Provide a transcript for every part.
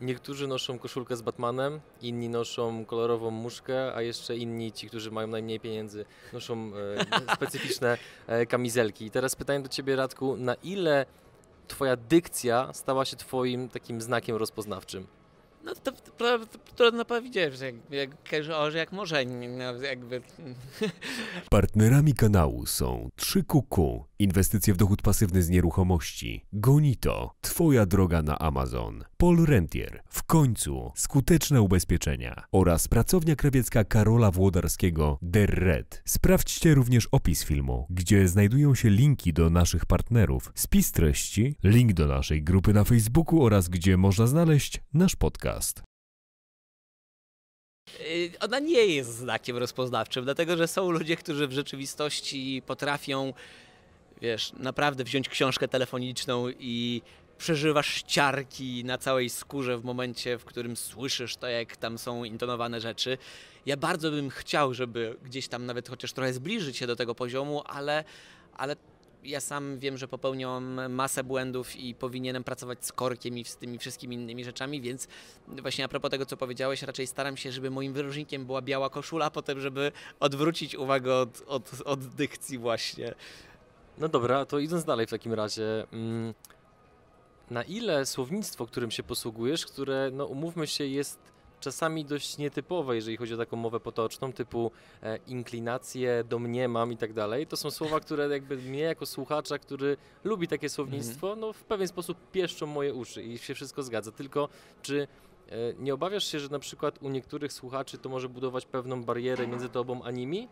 niektórzy noszą koszulkę z Batmanem, inni noszą kolorową muszkę, a jeszcze inni, ci, którzy mają najmniej pieniędzy, noszą e, specyficzne e, kamizelki. I teraz pytanie do Ciebie, Radku, na ile Twoja dykcja stała się Twoim takim znakiem rozpoznawczym? No to, to, to trudno powiedzieć, że jak, jak, jak może, no, jakby... Partnerami kanału są 3QQ, inwestycje w dochód pasywny z nieruchomości, Gonito, Twoja droga na Amazon, Paul Rentier, w końcu. Skuteczne ubezpieczenia. Oraz pracownia krawiecka Karola Włodarskiego Der Red. Sprawdźcie również opis filmu, gdzie znajdują się linki do naszych partnerów, spis treści, link do naszej grupy na Facebooku oraz gdzie można znaleźć nasz podcast. Y, ona nie jest znakiem rozpoznawczym, dlatego że są ludzie, którzy w rzeczywistości potrafią, wiesz, naprawdę wziąć książkę telefoniczną i przeżywasz ciarki na całej skórze w momencie, w którym słyszysz to, jak tam są intonowane rzeczy. Ja bardzo bym chciał, żeby gdzieś tam nawet chociaż trochę zbliżyć się do tego poziomu, ale, ale ja sam wiem, że popełniam masę błędów i powinienem pracować z korkiem i z tymi wszystkimi innymi rzeczami, więc właśnie a propos tego, co powiedziałeś, raczej staram się, żeby moim wyróżnikiem była biała koszula, a potem, żeby odwrócić uwagę od, od, od dykcji właśnie. No dobra, to idąc dalej w takim razie... Mm na ile słownictwo, którym się posługujesz, które, no umówmy się, jest czasami dość nietypowe, jeżeli chodzi o taką mowę potoczną, typu e, inklinacje, domniemam i tak dalej. To są słowa, które jakby mnie jako słuchacza, który lubi takie słownictwo, mhm. no w pewien sposób pieszczą moje uszy i się wszystko zgadza. Tylko czy e, nie obawiasz się, że na przykład u niektórych słuchaczy to może budować pewną barierę między tobą a nimi?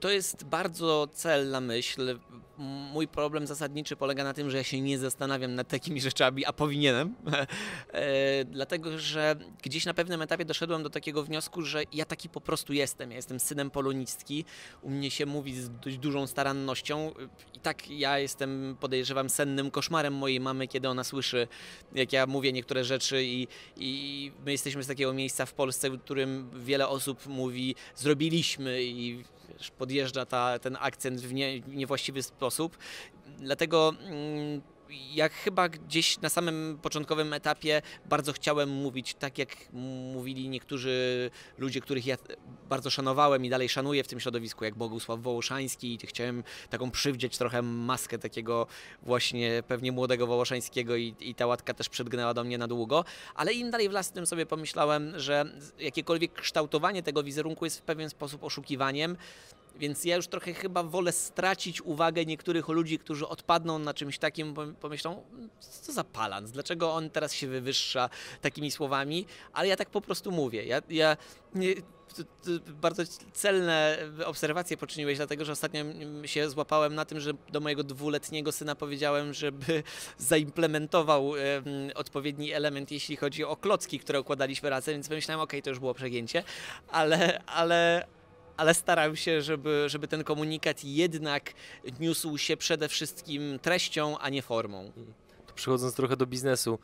To jest bardzo celna myśl. Mój problem zasadniczy polega na tym, że ja się nie zastanawiam nad takimi rzeczami, a powinienem. e, dlatego, że gdzieś na pewnym etapie doszedłem do takiego wniosku, że ja taki po prostu jestem. Ja jestem synem polonistki. U mnie się mówi z dość dużą starannością. I tak ja jestem, podejrzewam, sennym koszmarem mojej mamy, kiedy ona słyszy, jak ja mówię niektóre rzeczy. I, i my jesteśmy z takiego miejsca w Polsce, w którym wiele osób mówi, zrobiliśmy i podjeżdża ta, ten akcent w, nie, niewłaściwy sposób. Dlatego mm, jak chyba gdzieś na samym początkowym etapie bardzo chciałem mówić tak, jak mówili niektórzy ludzie, których ja bardzo szanowałem i dalej szanuję w tym środowisku, jak Bogusław Wołoszański i chciałem taką przywdzieć trochę maskę takiego właśnie pewnie młodego Wołoszańskiego i, i ta łatka też przedgnęła do mnie na długo, ale im dalej w las tym sobie pomyślałem, że jakiekolwiek kształtowanie tego wizerunku jest w pewien sposób oszukiwaniem, więc ja już trochę chyba wolę stracić uwagę niektórych ludzi, którzy odpadną na czymś takim, pomyślą, co za palans, dlaczego on teraz się wywyższa takimi słowami, ale ja tak po prostu mówię. Ja, ja nie, bardzo celne obserwacje poczyniłeś, dlatego że ostatnio się złapałem na tym, że do mojego dwuletniego syna powiedziałem, żeby zaimplementował odpowiedni element, jeśli chodzi o klocki, które układaliśmy razem, więc pomyślałem, ok, to już było przegięcie, ale, ale, ale starał się, żeby, żeby ten komunikat jednak niósł się przede wszystkim treścią, a nie formą. To przechodząc trochę do biznesu,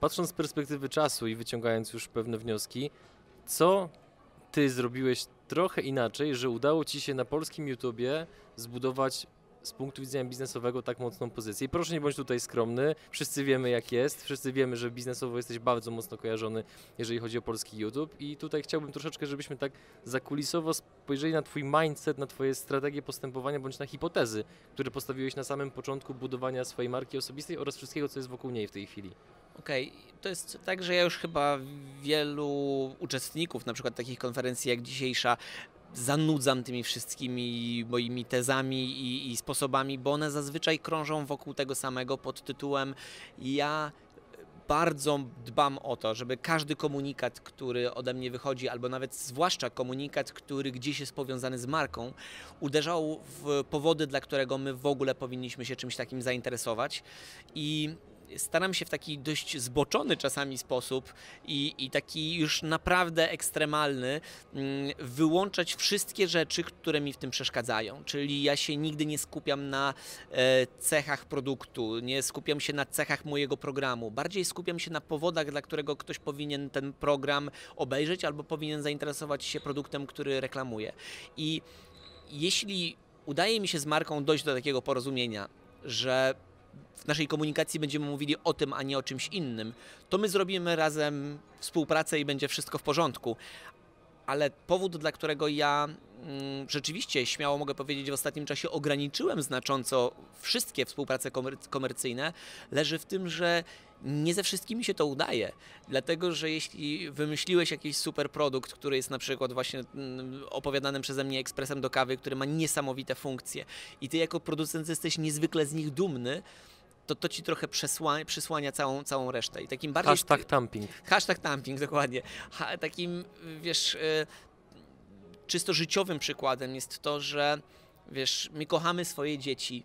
patrząc z perspektywy czasu i wyciągając już pewne wnioski, co ty zrobiłeś trochę inaczej, że udało ci się na polskim YouTubie zbudować z punktu widzenia biznesowego tak mocną pozycję. I proszę nie bądź tutaj skromny, wszyscy wiemy jak jest, wszyscy wiemy, że biznesowo jesteś bardzo mocno kojarzony, jeżeli chodzi o polski YouTube i tutaj chciałbym troszeczkę, żebyśmy tak zakulisowo spojrzeli na twój mindset, na twoje strategie postępowania, bądź na hipotezy, które postawiłeś na samym początku budowania swojej marki osobistej oraz wszystkiego, co jest wokół niej w tej chwili. Okej, okay. to jest tak, że ja już chyba wielu uczestników, na przykład takich konferencji jak dzisiejsza, zanudzam tymi wszystkimi moimi tezami i, i, sposobami, bo one zazwyczaj krążą wokół tego samego pod tytułem ja bardzo dbam o to, żeby każdy komunikat, który ode mnie wychodzi, albo nawet zwłaszcza komunikat, który gdzieś jest powiązany z marką, uderzał w powody, dla którego my w ogóle powinniśmy się czymś takim zainteresować. I staram się w taki dość zboczony czasami sposób i, i taki już naprawdę ekstremalny mm, wyłączać wszystkie rzeczy, które mi w tym przeszkadzają. Czyli ja się nigdy nie skupiam na e, cechach produktu, nie skupiam się na cechach mojego programu. Bardziej skupiam się na powodach, dla którego ktoś powinien ten program obejrzeć albo powinien zainteresować się produktem, który reklamuje. I jeśli udaje mi się z marką dojść do takiego porozumienia, że w naszej komunikacji będziemy mówili o tym, a nie o czymś innym, to my zrobimy razem współpracę i będzie wszystko w porządku. Ale powód, dla którego ja rzeczywiście śmiało mogę powiedzieć, w ostatnim czasie ograniczyłem znacząco wszystkie współprace komer- komercyjne, leży w tym, że nie ze wszystkimi się to udaje. Dlatego, że jeśli wymyśliłeś jakiś super produkt, który jest na przykład właśnie mm, opowiadanym przeze mnie ekspresem do kawy, który ma niesamowite funkcje i ty jako producent jesteś niezwykle z nich dumny, to to ci trochę przesłania, przysłania całą, całą resztę. I takim bardziej... Hashtag tamping. Hashtag tamping, dokładnie. Ha, takim, wiesz, y, czysto życiowym przykładem jest to, że wiesz, my kochamy swoje dzieci.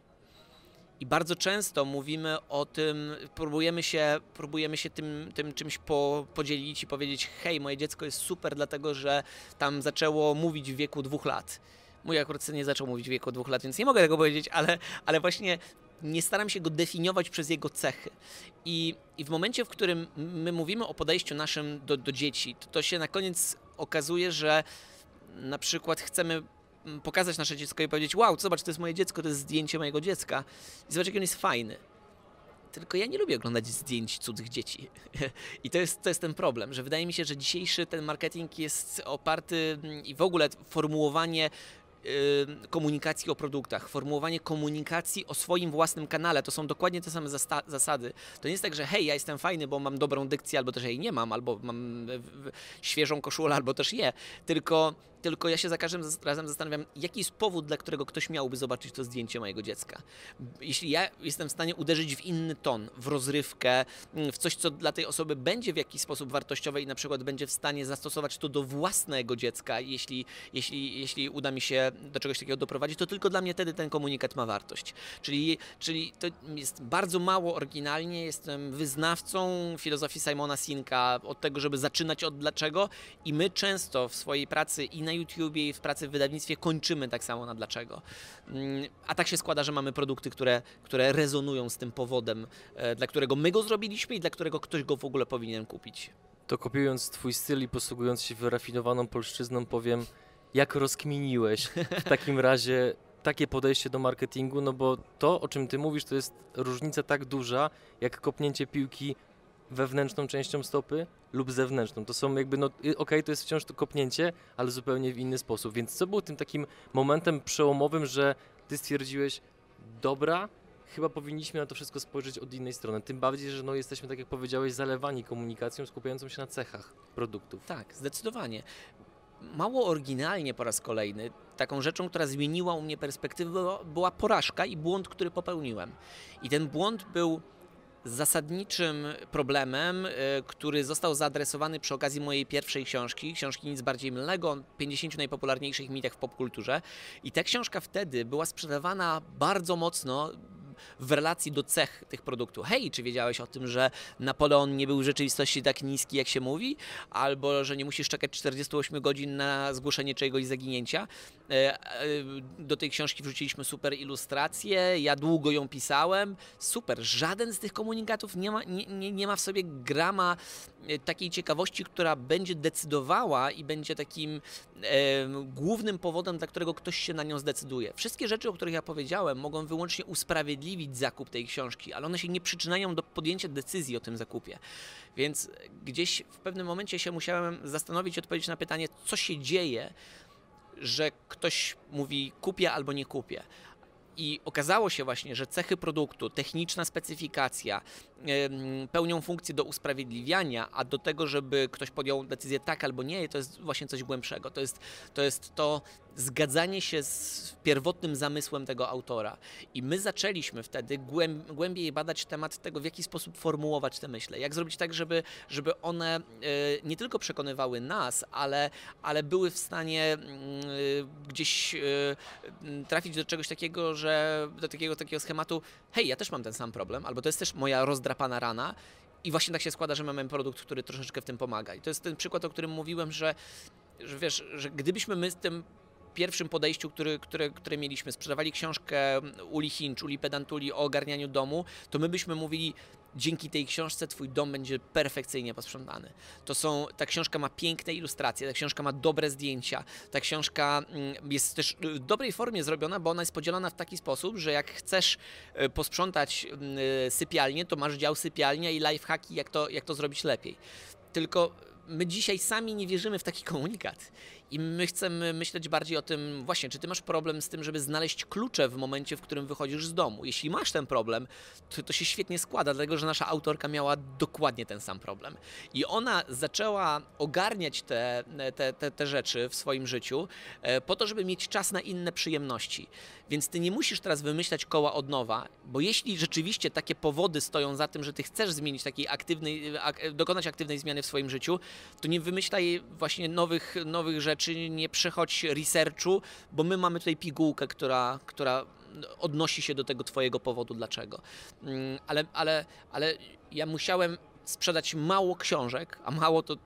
I bardzo często mówimy o tym, próbujemy się, próbujemy się tym, tym czymś po, podzielić i powiedzieć: Hej, moje dziecko jest super, dlatego że tam zaczęło mówić w wieku dwóch lat. Mój akurat syn nie zaczął mówić w wieku dwóch lat, więc nie mogę tego powiedzieć, ale, ale właśnie nie staram się go definiować przez jego cechy. I, i w momencie, w którym my mówimy o podejściu naszym do, do dzieci, to, to się na koniec okazuje, że na przykład chcemy mm, pokazać nasze dziecko i powiedzieć: Wow, zobacz, to jest moje dziecko, to jest zdjęcie mojego dziecka. I zobacz, jak on jest fajny. Tylko ja nie lubię oglądać zdjęć cudzych dzieci. I to jest, to jest ten problem, że wydaje mi się, że dzisiejszy ten marketing jest oparty mm, i w ogóle formułowanie y, komunikacji o produktach, formułowanie komunikacji o swoim własnym kanale. To są dokładnie te same zasady. To nie jest tak, że hej, ja jestem fajny, bo mam dobrą dykcję, albo też jej nie mam, albo mam świeżą koszulę, albo też je. Tylko, tylko ja się za każdym razem zastanawiam, jaki jest powód, dla którego ktoś miałby zobaczyć to zdjęcie mojego dziecka. Jeśli ja jestem w stanie uderzyć w inny ton, w rozrywkę, mm, w coś, co dla tej osoby będzie w jakiś sposób wartościowe i na przykład będzie w stanie zastosować to do własnego dziecka, jeśli, jeśli, jeśli uda mi się do czegoś takiego doprowadzić, to tylko dla mnie wtedy ten komunikat ma wartość. Czyli, czyli to jest bardzo mało oryginalnie, jestem wyznawcą filozofii Simona Sinka, od tego, żeby zaczynać od dlaczego i my często w swojej pracy i na YouTubie i w pracy w wydawnictwie kończymy tak samo na dlaczego. Mm, A tak się składa, że mamy produkty, które, które rezonują z tym powodem, e, dla którego my go zrobiliśmy i dla którego ktoś go w ogóle powinien kupić. To kopiując twój styl i posługując się wyrafinowaną polszczyzną, powiem, jak rozkminiłeś w takim razie takie podejście do marketingu, no bo to, o czym ty mówisz, to jest różnica tak duża, jak kopnięcie piłki wewnętrzną częścią stopy lub zewnętrzną. To są jakby, no okej, to jest wciąż to kopnięcie, ale zupełnie w inny sposób. Więc co był tym takim momentem przełomowym, że ty stwierdziłeś, dobra, chyba powinniśmy na to wszystko spojrzeć od innej strony. Tym bardziej, że no, jesteśmy, tak jak powiedziałeś, zalewani komunikacją skupiającą się na cechach produktów. Tak, zdecydowanie. Mało oryginalnie po raz kolejny, taką rzeczą, która zmieniła u mnie perspektywę, była porażka i błąd, który popełniłem. I ten błąd był zasadniczym problemem, y, który został zaadresowany przy okazji mojej pierwszej książki, książki Nic Bardziej Mylnego, o 50 najpopularniejszych mitach w popkulturze. I ta książka wtedy była sprzedawana bardzo mocno w relacji do cech tych produktów. Hej, czy wiedziałeś o tym, że Napoleon nie był w rzeczywistości tak niski, jak się mówi? Albo, że nie musisz czekać 48 godzin na zgłoszenie czegoś zaginięcia? E, e, Do tej książki wrzuciliśmy super ilustrację, ja długo ją pisałem. Super, żaden z tych komunikatów nie ma, nie, nie, nie ma w sobie grama e, takiej ciekawości, która będzie decydowała i będzie takim e, głównym powodem, dla którego ktoś się na nią zdecyduje. Wszystkie rzeczy, o których ja powiedziałem, mogą wyłącznie usprawiedliwić zakup tej książki, ale one się nie przyczyniają do podjęcia decyzji o tym zakupie. Więc gdzieś w pewnym momencie się musiałem zastanowić i odpowiedzieć na pytanie, co się dzieje, że ktoś mówi kupię albo nie kupię. I okazało się właśnie, że cechy produktu, techniczna specyfikacja pełnią funkcję do usprawiedliwiania, a do tego, żeby ktoś podjął decyzję tak albo nie, to jest właśnie coś głębszego. To jest to, jest to zgadzanie się z pierwotnym zamysłem tego autora. I my zaczęliśmy wtedy głęb, głębiej badać temat tego, w jaki sposób formułować te myśli. Jak zrobić tak, żeby, żeby one e, nie tylko przekonywały nas, ale, ale były w stanie mm, e, gdzieś e, trafić do czegoś takiego, że do takiego, takiego schematu, hej, ja też mam ten sam problem, albo to jest też moja rozdrapana rana. I właśnie tak się składa, że mamy produkt, który troszeczkę w tym pomaga. I to jest ten przykład, o którym mówiłem, że, że wiesz, że gdybyśmy my z tym pierwszym podejściu, który, które, które mieliśmy, sprzedawali książkę Uli Hinch, Uli Pedantuli o ogarnianiu domu, to my byśmy mówili, dzięki tej książce twój dom będzie perfekcyjnie posprzątany. To są, ta książka ma piękne ilustracje, ta książka ma dobre zdjęcia, ta książka mm, jest też w dobrej formie zrobiona, bo ona jest podzielona w taki sposób, że jak chcesz e, posprzątać mm, e, sypialnię, to masz dział sypialnia i lifehacki, jak to, jak to zrobić lepiej. Tylko my dzisiaj sami nie wierzymy w taki komunikat. I my chcemy myśleć bardziej o tym, właśnie, czy ty masz problem z tym, żeby znaleźć klucze w momencie, w którym wychodzisz z domu. Jeśli masz ten problem, to, to się świetnie składa, dlatego że nasza autorka miała dokładnie ten sam problem. I ona zaczęła ogarniać te, te, te, te rzeczy w swoim życiu e, po to, żeby mieć czas na inne przyjemności. Więc ty nie musisz teraz wymyślać koła od nowa, bo jeśli rzeczywiście takie powody stoją za tym, że ty chcesz zmienić takiej aktywnej, ak, dokonać aktywnej zmiany w swoim życiu, to nie wymyślaj właśnie nowych, nowych rzeczy, nie przechodź researchu, bo my mamy tutaj pigułkę, która, która odnosi się do tego twojego powodu, dlaczego. Mm, ale, ale, ale ja musiałem sprzedać mało książek, a mało to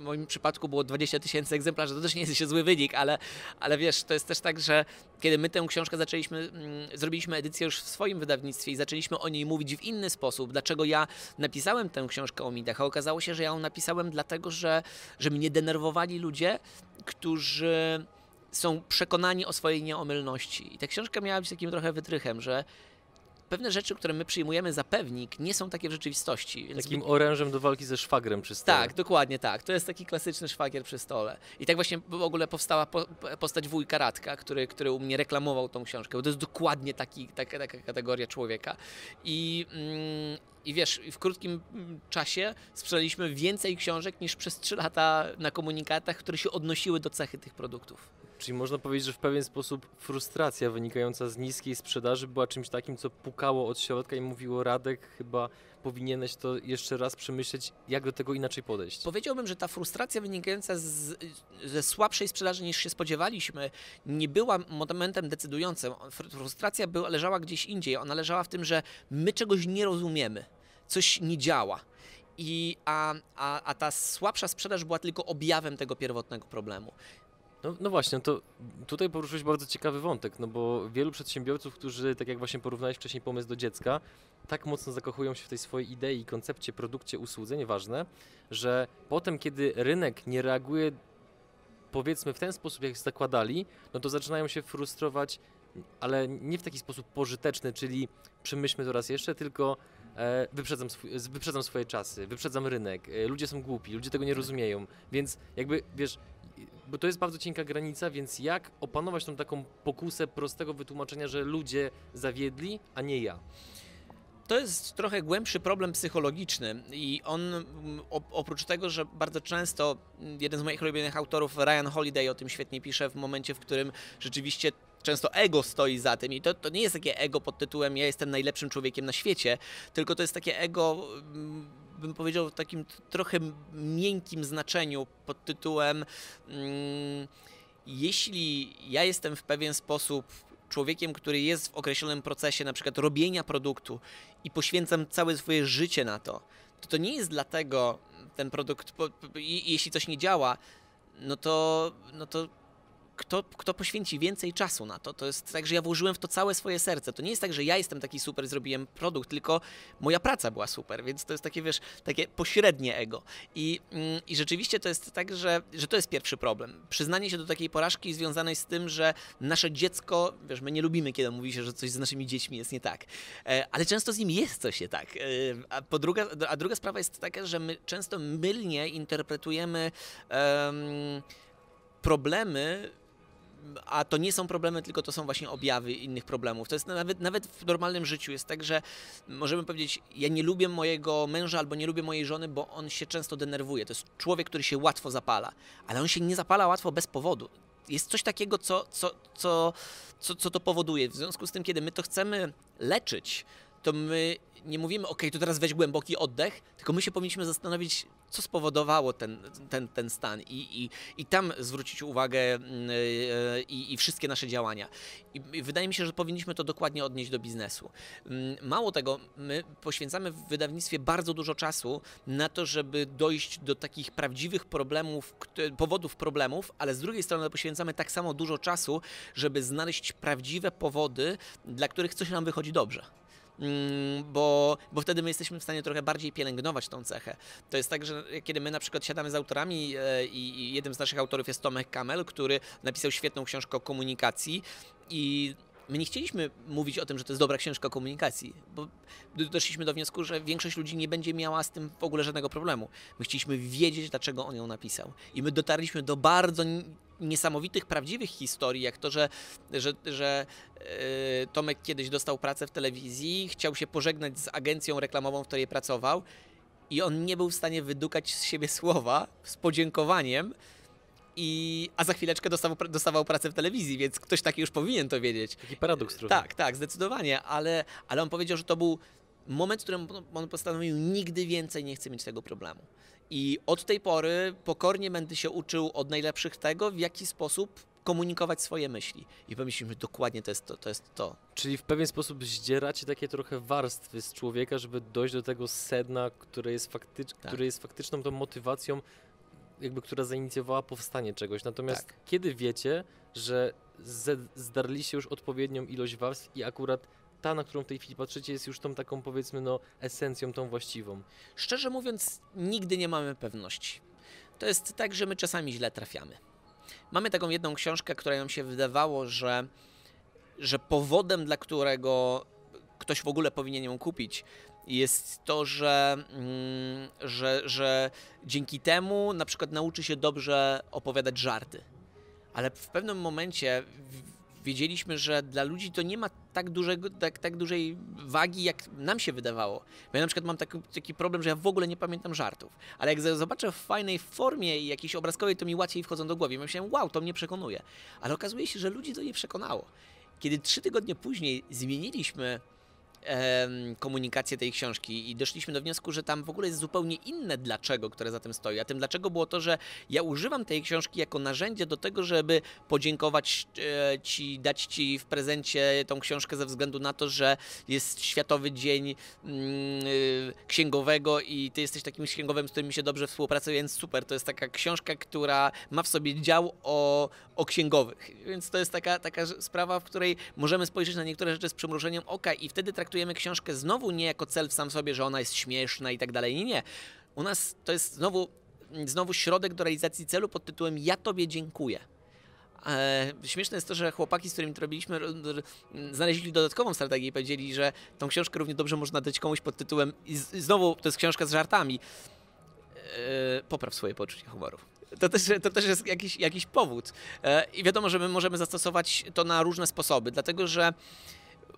moim przypadku było 20 tysięcy egzemplarzy, to też nie jest się zły wynik, ale, ale wiesz, to jest też tak, że kiedy my tę książkę zaczęliśmy, mm, zrobiliśmy edycję już w swoim wydawnictwie i zaczęliśmy o niej mówić w inny sposób, dlaczego ja napisałem tę książkę o midach, a okazało się, że ja ją napisałem dlatego, że, że mnie denerwowali ludzie, którzy są przekonani o swojej nieomylności. I ta książka miała być takim trochę wytrychem, że pewne rzeczy, które my przyjmujemy za pewnik, nie są takie w rzeczywistości. Więc Takim orężem do walki ze szwagrem przy stole. Tak, dokładnie tak. To jest taki klasyczny szwagier przy stole. I tak właśnie w ogóle powstała po, postać wujka Radka, który, który u mnie reklamował tą książkę, bo to jest dokładnie taki, taka, taka kategoria człowieka. I, mm, i wiesz, w krótkim czasie sprzedaliśmy więcej książek niż przez 3 lata na komunikatach, które się odnosiły do cechy tych produktów. Czyli można powiedzieć, że w pewien sposób frustracja wynikająca z niskiej sprzedaży była czymś takim, co pukało od środka i mówiło Radek, chyba powinieneś to jeszcze raz przemyśleć, jak do tego inaczej podejść. Powiedziałbym, że ta frustracja wynikająca z, ze słabszej sprzedaży niż się spodziewaliśmy, nie była momentem decydującym. Frustracja była, leżała gdzieś indziej. Ona leżała w tym, że my czegoś nie rozumiemy, coś nie działa. I, a, a, a ta słabsza sprzedaż była tylko objawem tego pierwotnego problemu. No, no właśnie, to tutaj poruszyłeś bardzo ciekawy wątek, no bo wielu przedsiębiorców, którzy, tak jak właśnie porównałeś wcześniej pomysł do dziecka, tak mocno zakochują się w tej swojej idei, koncepcie, produkcie, usłudze, nieważne, że potem, kiedy rynek nie reaguje powiedzmy w ten sposób, jak zakładali, no to zaczynają się frustrować, ale nie w taki sposób pożyteczny, czyli przemyślmy to raz jeszcze, tylko e, wyprzedzam, swój, wyprzedzam swoje czasy, wyprzedzam rynek, e, ludzie są głupi, ludzie tego nie rozumieją, więc jakby, wiesz, bo to jest bardzo cienka granica, więc jak opanować tą taką pokusę prostego wytłumaczenia, że ludzie zawiedli, a nie ja? To jest trochę głębszy problem psychologiczny i on mm, oprócz tego, że bardzo często mm, jeden z moich ulubionych autorów, Ryan Holiday, o tym świetnie pisze w momencie, w którym rzeczywiście często ego stoi za tym i to, to nie jest takie ego pod tytułem ja jestem najlepszym człowiekiem na świecie, tylko to jest takie ego mm, bym powiedział, w takim trochę miękkim znaczeniu pod tytułem mm, jeśli ja jestem w pewien sposób człowiekiem, który jest w określonym procesie na przykład robienia produktu i poświęcam całe swoje życie na to, to to nie jest dlatego ten produkt, jeśli coś nie działa, no to, no to kto, kto poświęci więcej czasu na to. To jest tak, że ja włożyłem w to całe swoje serce. To nie jest tak, że ja jestem taki super, zrobiłem produkt, tylko moja praca była super, więc to jest takie, wiesz, takie pośrednie ego. I, mm, i rzeczywiście to jest tak, że, że to jest pierwszy problem. Przyznanie się do takiej porażki związanej z tym, że nasze dziecko, wiesz, my nie lubimy, kiedy mówi się, że coś z naszymi dziećmi jest nie tak, e, ale często z nim jest coś nie tak. E, a, po druga, a druga sprawa jest taka, że my często mylnie interpretujemy um, problemy a to nie są problemy, tylko to są właśnie objawy innych problemów. To jest nawet, nawet w normalnym życiu jest tak, że możemy powiedzieć, ja nie lubię mojego męża albo nie lubię mojej żony, bo on się często denerwuje. To jest człowiek, który się łatwo zapala, ale on się nie zapala łatwo bez powodu. Jest coś takiego, co, co, co, co, to powoduje. W związku z tym, kiedy my to chcemy leczyć, to my nie mówimy, ok, to teraz weź głęboki oddech, tylko my się powinniśmy zastanowić, co spowodowało ten, ten, ten stan i, i, i tam zwrócić uwagę yy, i, i wszystkie nasze działania. I wydaje mi się, że powinniśmy to dokładnie odnieść do biznesu. Mm, mało tego, my poświęcamy w wydawnictwie bardzo dużo czasu na to, żeby dojść do takich prawdziwych problemów, powodów problemów, ale z drugiej strony poświęcamy tak samo dużo czasu, żeby znaleźć prawdziwe powody, dla których coś nam wychodzi dobrze. Mm, bo, bo wtedy my jesteśmy w stanie trochę bardziej pielęgnować tą cechę. To jest tak, że kiedy my na przykład siadamy z autorami e, i, i jednym z naszych autorów jest Tomek Kamel, który napisał świetną książkę o komunikacji i my nie chcieliśmy mówić o tym, że to jest dobra książka komunikacji, bo doszliśmy do wniosku, że większość ludzi nie będzie miała z tym w ogóle żadnego problemu. My chcieliśmy wiedzieć, dlaczego on ją napisał. I my dotarliśmy do bardzo niesamowitych, prawdziwych historii, jak to, że, że, że yy, Tomek kiedyś dostał pracę w telewizji, chciał się pożegnać z agencją reklamową, w której pracował i on nie był w stanie wydukać z siebie słowa z podziękowaniem, i, a za chwileczkę dostawał, dostawał pracę w telewizji, więc ktoś taki już powinien to wiedzieć. Taki paradoks trochę. Tak, tak, zdecydowanie, ale, ale on powiedział, że to był moment, w którym on postanowił nigdy więcej nie chce mieć tego problemu. I od tej pory pokornie będę się uczył od najlepszych tego, w jaki sposób komunikować swoje myśli. I pomyślimy, dokładnie to jest to, to jest to. Czyli w pewien sposób zdzieracie takie trochę warstwy z człowieka, żeby dojść do tego sedna, które jest, faktycz, tak. które jest faktyczną tą motywacją, jakby która zainicjowała powstanie czegoś. Natomiast tak. kiedy wiecie, że zdarliście już odpowiednią ilość warstw i akurat ta, na którą w tej chwili patrzycie, jest już tą taką powiedzmy no esencją, tą właściwą? Szczerze mówiąc, nigdy nie mamy pewności. To jest tak, że my czasami źle trafiamy. Mamy taką jedną książkę, która nam się wydawało, że, że powodem, dla którego ktoś w ogóle powinien ją kupić, jest to, że, mm, że, że dzięki temu na przykład nauczy się dobrze opowiadać żarty. Ale w pewnym momencie wiedzieliśmy, że dla ludzi to nie ma tak, dużego, tak, tak dużej wagi, jak nam się wydawało. Bo ja na przykład mam taki, taki problem, że ja w ogóle nie pamiętam żartów. Ale jak zobaczę w fajnej formie jakiejś obrazkowej, to mi łatwiej wchodzą do głowy. Myślałem, wow, to mnie przekonuje. Ale okazuje się, że ludzi to nie przekonało. Kiedy trzy tygodnie później zmieniliśmy komunikację tej książki i doszliśmy do wniosku, że tam w ogóle jest zupełnie inne dlaczego, które za tym stoi. A tym dlaczego było to, że ja używam tej książki jako narzędzie do tego, żeby podziękować e, ci, dać ci w prezencie tą książkę ze względu na to, że jest Światowy Dzień mm, e, Księgowego i ty jesteś takim księgowym, z którym mi się dobrze współpracuje, więc super. To jest taka książka, która ma w sobie dział o, o księgowych. Więc to jest taka, taka sprawa, w której możemy spojrzeć na niektóre rzeczy z przymrużeniem oka i wtedy traktujemy książkę znowu nie jako cel w sam sobie, że ona jest śmieszna i tak dalej. Nie, nie. U nas to jest znowu, znowu środek do realizacji celu pod tytułem Ja Tobie dziękuję. E, śmieszne jest to, że chłopaki, z którymi to robiliśmy, znaleźli dodatkową strategię i powiedzieli, że tą książkę równie dobrze można dać komuś pod tytułem, i znowu to jest książka z żartami, e, popraw swoje poczucie humoru. To też, to też jest jakiś, jakiś powód. E, I wiadomo, że my możemy zastosować to na różne sposoby, dlatego że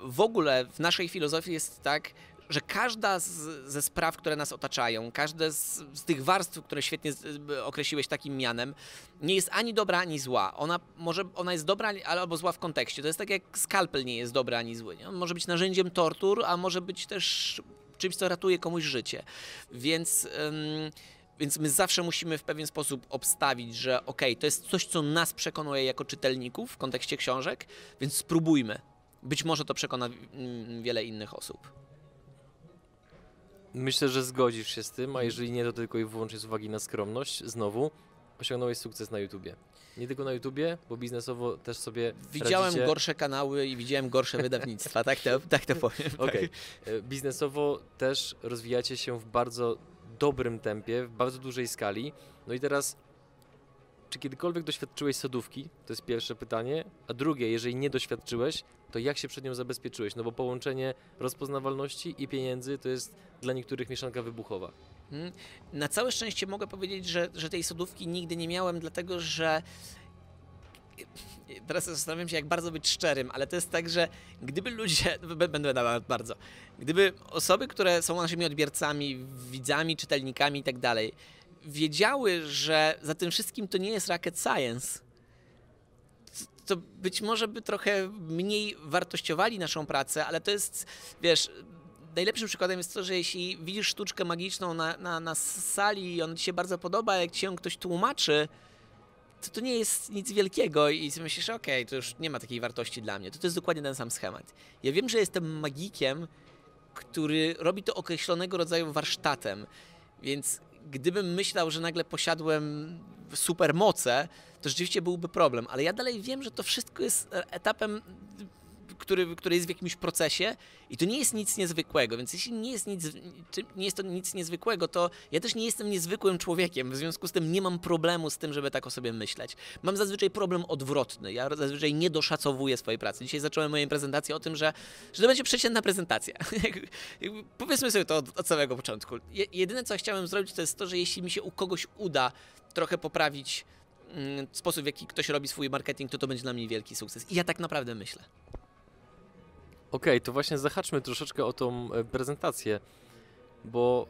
w ogóle w naszej filozofii jest tak, że każda z, ze spraw, które nas otaczają, każda z, z, tych warstw, które świetnie określiłeś takim mianem, nie jest ani dobra, ani zła. Ona może, ona jest dobra albo zła w kontekście. To jest tak jak skalpel nie jest dobry ani zły. Nie? On może być narzędziem tortur, a może być też czymś, co ratuje komuś życie. Więc... Ym, więc my zawsze musimy w pewien sposób obstawić, że ok, to jest coś, co nas przekonuje jako czytelników w kontekście książek, więc spróbujmy być może to przekona mm, wiele innych osób. Myślę, że zgodzisz się z tym, a jeżeli nie, to tylko i wyłącznie z uwagi na skromność, znowu osiągnąłeś sukces na YouTubie. Nie tylko na YouTubie, bo biznesowo też sobie Widziałem radzicie... gorsze kanały i widziałem gorsze wydawnictwa, tak to, tak to powiem. Okej. Okay. E, biznesowo też rozwijacie się w bardzo dobrym tempie, w bardzo dużej skali. No i teraz czy kiedykolwiek doświadczyłeś sodówki? To jest pierwsze pytanie. A drugie, jeżeli nie doświadczyłeś, to jak się przed nią zabezpieczyłeś? No bo połączenie rozpoznawalności i pieniędzy to jest dla niektórych mieszanka wybuchowa. Hmm. Na całe szczęście mogę powiedzieć, że, że tej sodówki nigdy nie miałem, dlatego że teraz zastanawiam się, jak bardzo być szczerym, ale to jest tak, że gdyby ludzie, będę nawet bardzo, gdyby osoby, które są naszymi odbiorcami, widzami, czytelnikami i tak dalej, wiedziały, że za tym wszystkim to nie jest rocket science, to być może by trochę mniej wartościowali naszą pracę, ale to jest, wiesz, najlepszym przykładem jest to, że jeśli widzisz sztuczkę magiczną na, na, na sali i on ci się bardzo podoba, jak ci ją ktoś tłumaczy, to to nie jest nic wielkiego i myślisz, okej, okay, to już nie ma takiej wartości dla mnie. To to jest dokładnie ten sam schemat. Ja wiem, że jestem magikiem, który robi to określonego rodzaju warsztatem, więc gdybym myślał, że nagle posiadłem supermoce, to rzeczywiście byłby problem, ale ja dalej wiem, że to wszystko jest etapem który, który jest w jakimś procesie i to nie jest nic niezwykłego, więc jeśli nie jest, nic, nie jest to nic niezwykłego, to ja też nie jestem niezwykłym człowiekiem, w związku z tym nie mam problemu z tym, żeby tak o sobie myśleć. Mam zazwyczaj problem odwrotny, ja zazwyczaj nie doszacowuję swojej pracy. Dzisiaj zacząłem moją prezentację o tym, że, że to będzie przeciętna prezentacja. Powiedzmy sobie to od, od samego początku. Je, jedyne, co chciałem zrobić, to jest to, że jeśli mi się u kogoś uda trochę poprawić mm, sposób, w jaki ktoś robi swój marketing, to to będzie dla mnie wielki sukces. I ja tak naprawdę myślę. Okej, to właśnie zahaczmy troszeczkę o tą e, prezentację, bo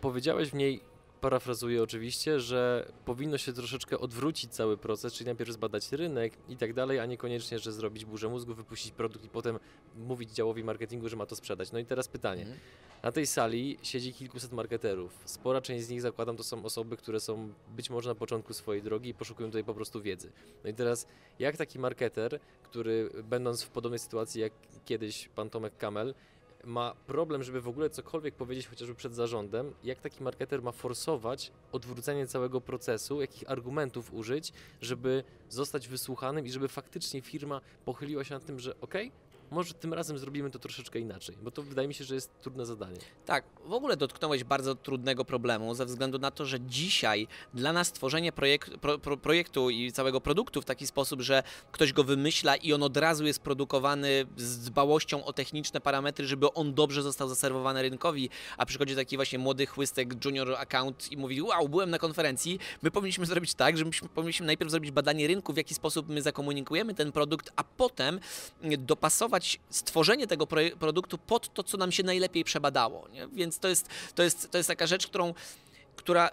powiedziałeś w niej, parafrazuję oczywiście, że powinno się troszeczkę odwrócić cały proces, czyli najpierw zbadać rynek i tak dalej, a niekoniecznie, że zrobić burzę mózgu, wypuścić produkt i potem mówić działowi marketingu, że ma to sprzedać. No i teraz pytanie. Mhm. Na tej sali siedzi kilkuset marketerów. Spora część z nich, zakładam, to są osoby, które są być może na początku swojej drogi i poszukują tutaj po prostu wiedzy. No i teraz, jak taki marketer, który będąc w podobnej sytuacji jak kiedyś pan Tomek Kamel, ma problem, żeby w ogóle cokolwiek powiedzieć chociażby przed zarządem, jak taki marketer ma forsować odwrócenie całego procesu, jakich argumentów użyć, żeby zostać wysłuchanym i żeby faktycznie firma pochyliła się nad tym, że okej, może tym razem zrobimy to troszeczkę inaczej, bo to wydaje mi się, że jest trudne zadanie. Tak, w ogóle dotknąłeś bardzo trudnego problemu ze względu na to, że dzisiaj dla nas tworzenie projekt, pro, pro, projektu i całego produktu w taki sposób, że ktoś go wymyśla i on od razu jest produkowany z dbałością o techniczne parametry, żeby on dobrze został zaserwowany rynkowi, a przychodzi taki właśnie młody chłystek junior account i mówi, wow, byłem na konferencji, my powinniśmy zrobić tak, że myśmy, powinniśmy najpierw zrobić badanie rynku, w jaki sposób my zakomunikujemy ten produkt, a potem dopasować stworzenie tego produktu pod to, co nam się najlepiej przebadało. Nie? Więc to jest, to, jest, to jest taka rzecz, którą, która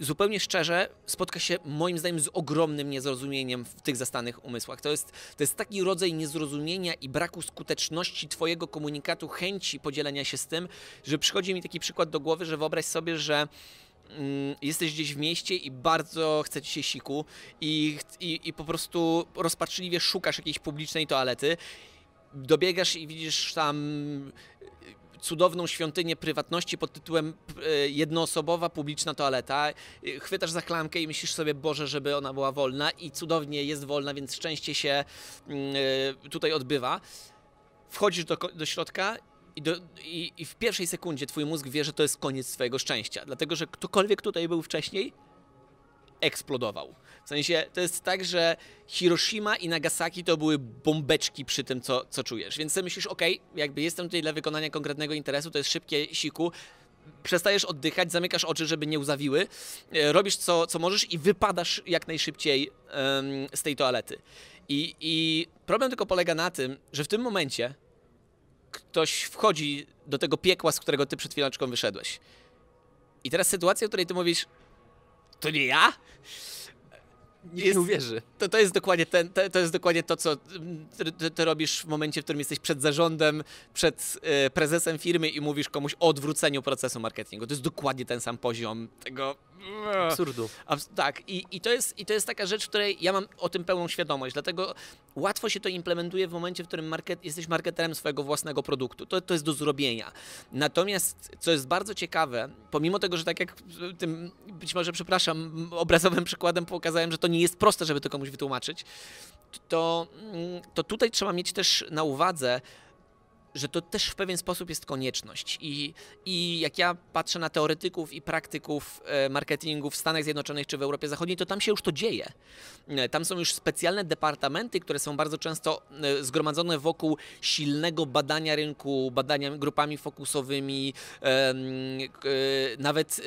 zupełnie szczerze spotka się moim zdaniem z ogromnym niezrozumieniem w tych zastanych umysłach. To jest, to jest taki rodzaj niezrozumienia i braku skuteczności twojego komunikatu, chęci podzielenia się z tym, że przychodzi mi taki przykład do głowy, że wyobraź sobie, że mm, jesteś gdzieś w mieście i bardzo chce ci się siku i, i, i po prostu rozpaczliwie szukasz jakiejś publicznej toalety dobiegasz i widzisz tam e, cudowną świątynię prywatności pod tytułem e, jednoosobowa publiczna toaleta. E, chwytasz za klamkę i myślisz sobie, Boże, żeby ona była wolna i cudownie jest wolna, więc szczęście się mm, tutaj odbywa. Wchodzisz do, do środka i, do, i, i w pierwszej sekundzie twój mózg wie, że to jest koniec swojego szczęścia, dlatego że ktokolwiek tutaj był wcześniej, eksplodował. W sensie to jest tak, że Hiroshima i Nagasaki to były bombeczki przy tym, co, co czujesz. Więc myślisz, ok, jakby jestem tutaj dla wykonania konkretnego interesu, to jest szybkie siku, przestajesz oddychać, zamykasz oczy, żeby nie uzawiły, e, robisz co, co możesz i wypadasz jak najszybciej z tej toalety. I, I problem tylko polega na tym, że w tym momencie ktoś wchodzi do tego piekła, z którego ty przed chwileczką wyszedłeś. I teraz sytuacja, w której ty mówisz, to nie ja? Nikt nie uwierzy. To, to, jest dokładnie ten, to, to jest dokładnie to, co ty, ty, robisz w momencie, w którym jesteś przed zarządem, przed y, prezesem firmy i mówisz komuś o odwróceniu procesu marketingu. To jest dokładnie ten sam poziom tego Absurdu. tak, i, i, to jest, i to jest taka rzecz, w której ja mam o tym pełną świadomość, dlatego łatwo się to implementuje w momencie, w którym market, jesteś marketerem swojego własnego produktu. To, to jest do zrobienia. Natomiast, co jest bardzo ciekawe, pomimo tego, że tak jak tym, być może, przepraszam, obrazowym przykładem pokazałem, że to nie jest proste, żeby to komuś wytłumaczyć, to, to tutaj trzeba mieć też na uwadze, że to też w pewien sposób jest konieczność. I, I jak ja patrzę na teoretyków i praktyków e, marketingu w Stanach Zjednoczonych czy w Europie Zachodniej, to tam się już to dzieje. E, tam są już specjalne departamenty, które są bardzo często e, zgromadzone wokół silnego badania rynku, badania grupami fokusowymi. Nawet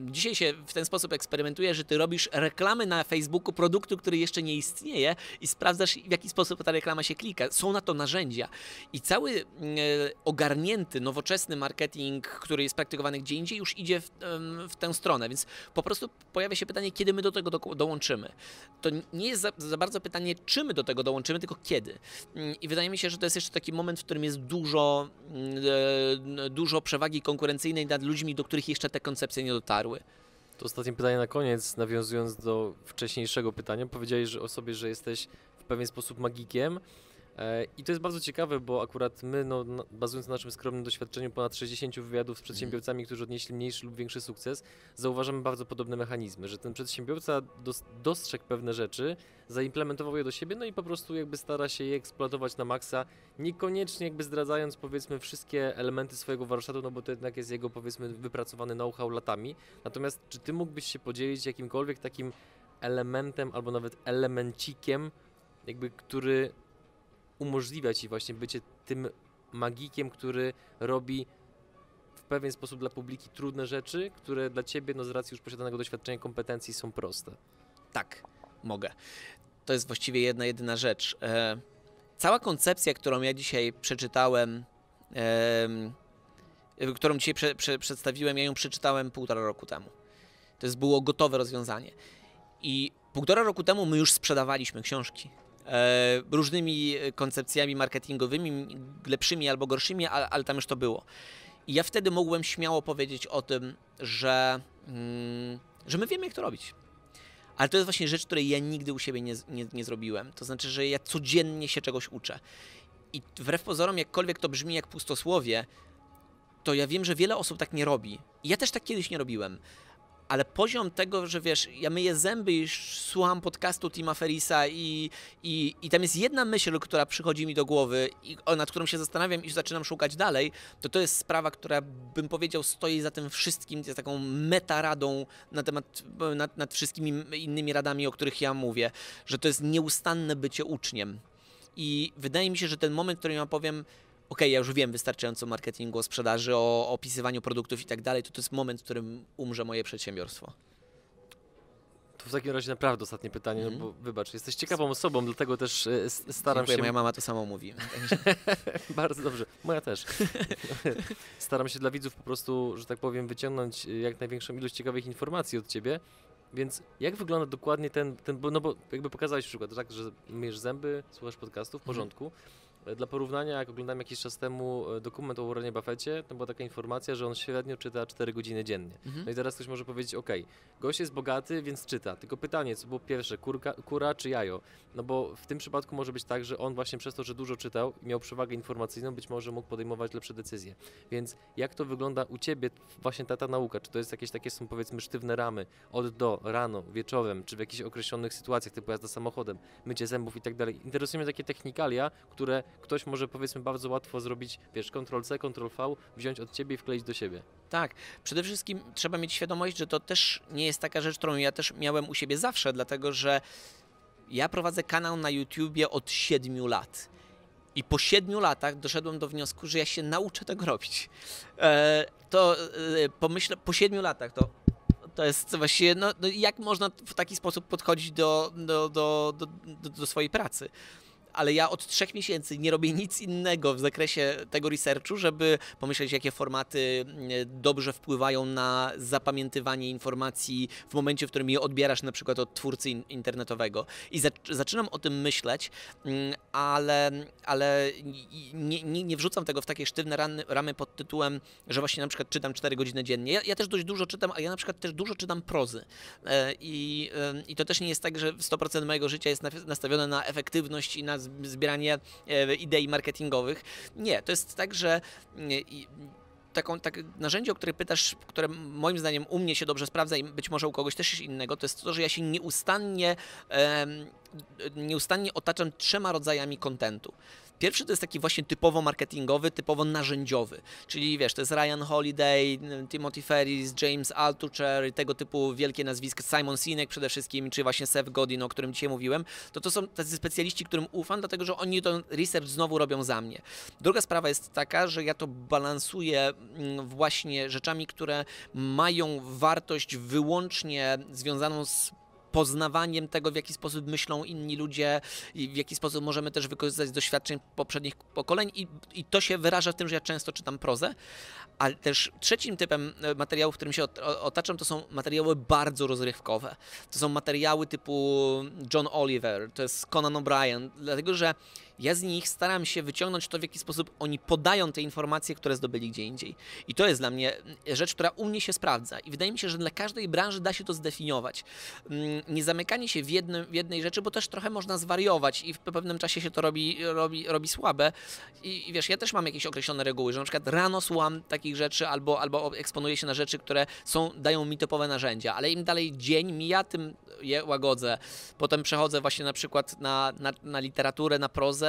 dzisiaj się w ten sposób eksperymentuje, że ty robisz reklamy na Facebooku produktu, który jeszcze nie istnieje i sprawdzasz, w jaki sposób ta reklama się klika. Są na to narzędzia. I cały ogarnięty, nowoczesny marketing, który jest praktykowany gdzie indziej, już idzie w, w tę stronę. Więc po prostu pojawia się pytanie, kiedy my do tego do, dołączymy. To nie jest za, za, bardzo pytanie, czy my do tego dołączymy, tylko kiedy. Mm, I wydaje mi się, że to jest jeszcze taki moment, w którym jest dużo, mm, e, dużo przewagi konkurencyjnej nad ludźmi, do których jeszcze te koncepcje nie dotarły. To ostatnie pytanie na koniec, nawiązując do wcześniejszego pytania. Powiedziałeś o sobie, że jesteś w pewien sposób magikiem E, I to jest bardzo ciekawe, bo akurat my, no, bazując na naszym skromnym doświadczeniu ponad 60 wywiadów z Mhm. przedsiębiorcami, którzy odnieśli mniejszy lub większy sukces, zauważamy bardzo podobne mechanizmy, że ten przedsiębiorca dos dostrzegł pewne rzeczy, zaimplementował je do siebie, no i po prostu jakby stara się je eksploatować na maksa, niekoniecznie jakby zdradzając powiedzmy wszystkie elementy swojego warsztatu, no bo to jednak jest jego powiedzmy wypracowany know-how latami. Natomiast czy ty mógłbyś się podzielić jakimkolwiek takim elementem albo nawet elemencikiem, jakby który umożliwia ci właśnie bycie tym magikiem, który robi w pewien sposób dla publiki trudne rzeczy, które dla ciebie, no z racji już posiadanego doświadczenia, kompetencji są proste. Tak, mogę. To jest właściwie jedna, jedyna rzecz. E, cała koncepcja, którą ja dzisiaj przeczytałem, e, którą dzisiaj prze, prze, przedstawiłem, ja ją przeczytałem półtora roku temu. To jest było gotowe rozwiązanie. I półtora roku temu my już sprzedawaliśmy książki. E, różnymi koncepcjami marketingowymi, lepszymi albo gorszymi, ale, ale, tam już to było. I ja wtedy mogłem śmiało powiedzieć o tym, że, mm, że my wiemy, jak to robić. Ale to jest właśnie rzecz, której ja nigdy u siebie nie, nie, nie zrobiłem. To znaczy, że ja codziennie się czegoś uczę. I wbrew pozorom, jakkolwiek to brzmi jak pustosłowie, to ja wiem, że wiele osób tak nie robi. I ja też tak kiedyś nie robiłem ale poziom tego, że wiesz, ja myję zęby i słucham podcastu Tima Ferisa i, i, i tam jest jedna myśl, która przychodzi mi do głowy i nad którą się zastanawiam i zaczynam szukać dalej, to to jest sprawa, która bym powiedział stoi za tym wszystkim, jest taką metaradą na temat, nad, nad wszystkimi innymi radami, o których ja mówię, że to jest nieustanne bycie uczniem. I wydaje mi się, że ten moment, który ja powiem, ok, ja już wiem wystarczająco o marketingu, o sprzedaży, o, opisywaniu produktów i tak dalej, to to jest moment, w którym umrze moje przedsiębiorstwo. To w takim razie naprawdę ostatnie pytanie, mm. no mhm. bo wybacz, jesteś ciekawą osobą, dlatego też e, staram Dziękuję, się... moja mama to samo mówi. Bardzo dobrze, moja też. staram się dla widzów po prostu, że tak powiem, wyciągnąć e, jak największą ilość ciekawych informacji od ciebie, więc jak wygląda dokładnie ten, ten no bo jakby pokazałeś przykład, tak, że myjesz zęby, słuchasz podcastu, w mhm. porządku, mm dla porównania, jak oglądałem jakiś czas temu e, dokument o Warrenie Buffetcie, to była taka informacja, że on średnio czyta 4 godziny dziennie. Mhm. No i teraz ktoś może powiedzieć, ok, gość jest bogaty, więc czyta. Tylko pytanie, co było pierwsze, kurka, kura czy jajo? No bo w tym przypadku może być tak, że on właśnie przez to, że dużo czytał i miał przewagę informacyjną, być może mógł podejmować lepsze decyzje. Więc jak to wygląda u Ciebie, właśnie ta, ta nauka? Czy to jest jakieś takie są powiedzmy sztywne ramy od do, rano, wieczorem, czy w jakichś określonych sytuacjach, typu jazda samochodem, mycie zębów i tak dalej. Interesują mnie takie technikalia, które ktoś może powiedzmy bardzo łatwo zrobić, wiesz, Ctrl-C, Ctrl-V, wziąć od ciebie i wkleić do siebie. Tak, przede wszystkim trzeba mieć świadomość, że to też nie jest taka rzecz, którą ja też miałem u siebie zawsze, dlatego że ja prowadzę kanał na YouTubie od 7 lat. I po siedmiu latach doszedłem do wniosku, że ja się nauczę tego robić. E, to e, pomyślę, po siedmiu latach to to jest właściwie, no, no, jak można w taki sposób podchodzić do, do, do, do, do swojej pracy ale ja od trzech miesięcy nie robię nic innego w zakresie tego researchu, żeby pomyśleć, jakie formaty mm, dobrze wpływają na zapamiętywanie informacji w momencie, w którym je odbierasz na przykład od twórcy internetowego. I zaczynam o tym myśleć, mm, ale, ale nie, nie, nie wrzucam tego w takie sztywne ramy, pod tytułem, że właśnie na przykład czytam 4 godziny dziennie. Ja, ja też dość dużo czytam, a ja na przykład też dużo czytam prozy. E, I, I to też nie jest tak, że 100% mojego życia jest nastawione na efektywność i na zbieranie e, idei marketingowych. Nie, to jest tak, że taką, tak, narzędzie, o które pytasz, które moim zdaniem u mnie się dobrze sprawdza i być może u kogoś też innego, to jest to, że ja się nieustannie, nieustannie otaczam trzema rodzajami kontentu. Pierwszy to jest taki właśnie typowo marketingowy, typowo narzędziowy, czyli wiesz, to jest Ryan Holiday, Timothy Ferris, James Altucher, tego typu wielkie nazwiska, Simon Sinek przede wszystkim, czy właśnie Seth Godin, o którym dzisiaj mówiłem, to to są tacy specjaliści, którym ufam, dlatego że oni ten research znowu robią za mnie. Druga sprawa jest taka, że ja to balansuję mm, właśnie rzeczami, które mają wartość wyłącznie związaną z poznawaniem tego, w jaki sposób myślą inni ludzie i w jaki sposób możemy też wykorzystać doświadczeń poprzednich pokoleń i, i to się wyraża w tym, że ja często czytam prozę, ale też trzecim typem e, materiałów, którym się otaczam, to są materiały bardzo rozrywkowe. To są materiały typu John Oliver, to jest Conan O'Brien, dlatego że ja z nich staram się wyciągnąć to, w jaki sposób oni podają te informacje, które zdobyli gdzie indziej. I to jest dla mnie rzecz, która u mnie się sprawdza. I wydaje mi się, że dla każdej branży da się to zdefiniować. Mm, Nie zamykanie się w, jednym, w jednej rzeczy, bo też trochę można zwariować i w pewnym czasie się to robi, robi, robi słabe. I, I wiesz, ja też mam jakieś określone reguły, że na przykład rano słucham takich rzeczy albo, albo eksponuję się na rzeczy, które są, dają mi typowe narzędzia, ale im dalej dzień mija, tym je łagodzę. Potem przechodzę właśnie na przykład na, na, na literaturę, na prozę,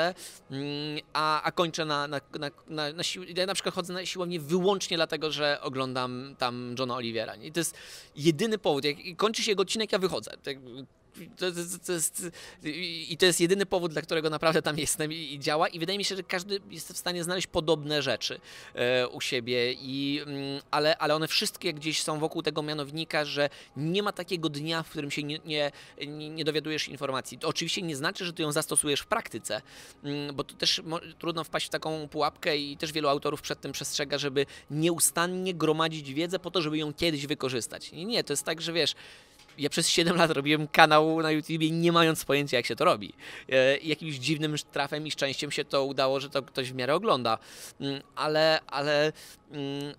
mm, a, a kończę na, na, na, na, na. Ja na przykład chodzę na siłownię wyłącznie dlatego, że oglądam tam Johna Olivera. I to jest jedyny powód. Jak kończy się jego odcinek, ja wychodzę. To, to, to jest, I to jest jedyny powód, dla którego naprawdę tam jestem i, i działa. I wydaje mi się, że każdy jest w stanie znaleźć podobne rzeczy e, u siebie, i, mm, ale, ale one wszystkie gdzieś są wokół tego mianownika, że nie ma takiego dnia, w którym się nie, nie, nie, dowiadujesz informacji. To oczywiście nie znaczy, że ty ją zastosujesz w praktyce, mm, bo to też trudno wpaść w taką pułapkę i też wielu autorów przed tym przestrzega, żeby nieustannie gromadzić wiedzę po to, żeby ją kiedyś wykorzystać. Nie, nie, to jest tak, że wiesz, ja przez 7 lat robiłem kanał na YouTubie nie mając pojęcia jak się to robi. E, jakimś dziwnym trafem i szczęściem się to udało, że to ktoś w miarę ogląda. Mm, Ale, ale mm,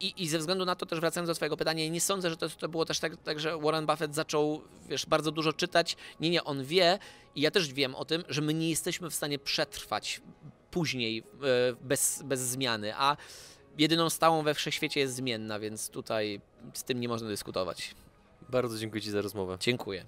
i, i ze względu na to też wracając do twojego pytania, nie sądzę, że to, to było też tak, tak, że Warren Buffett zaczął, wiesz, bardzo dużo czytać. Nie, nie, on wie i ja też wiem o tym, że my nie jesteśmy w stanie przetrwać później e, bez, bez zmiany, a jedyną stałą we wszechświecie jest zmienna, więc tutaj z tym nie można dyskutować. Bardzo dziękuję Ci za rozmowę. Dziękuję.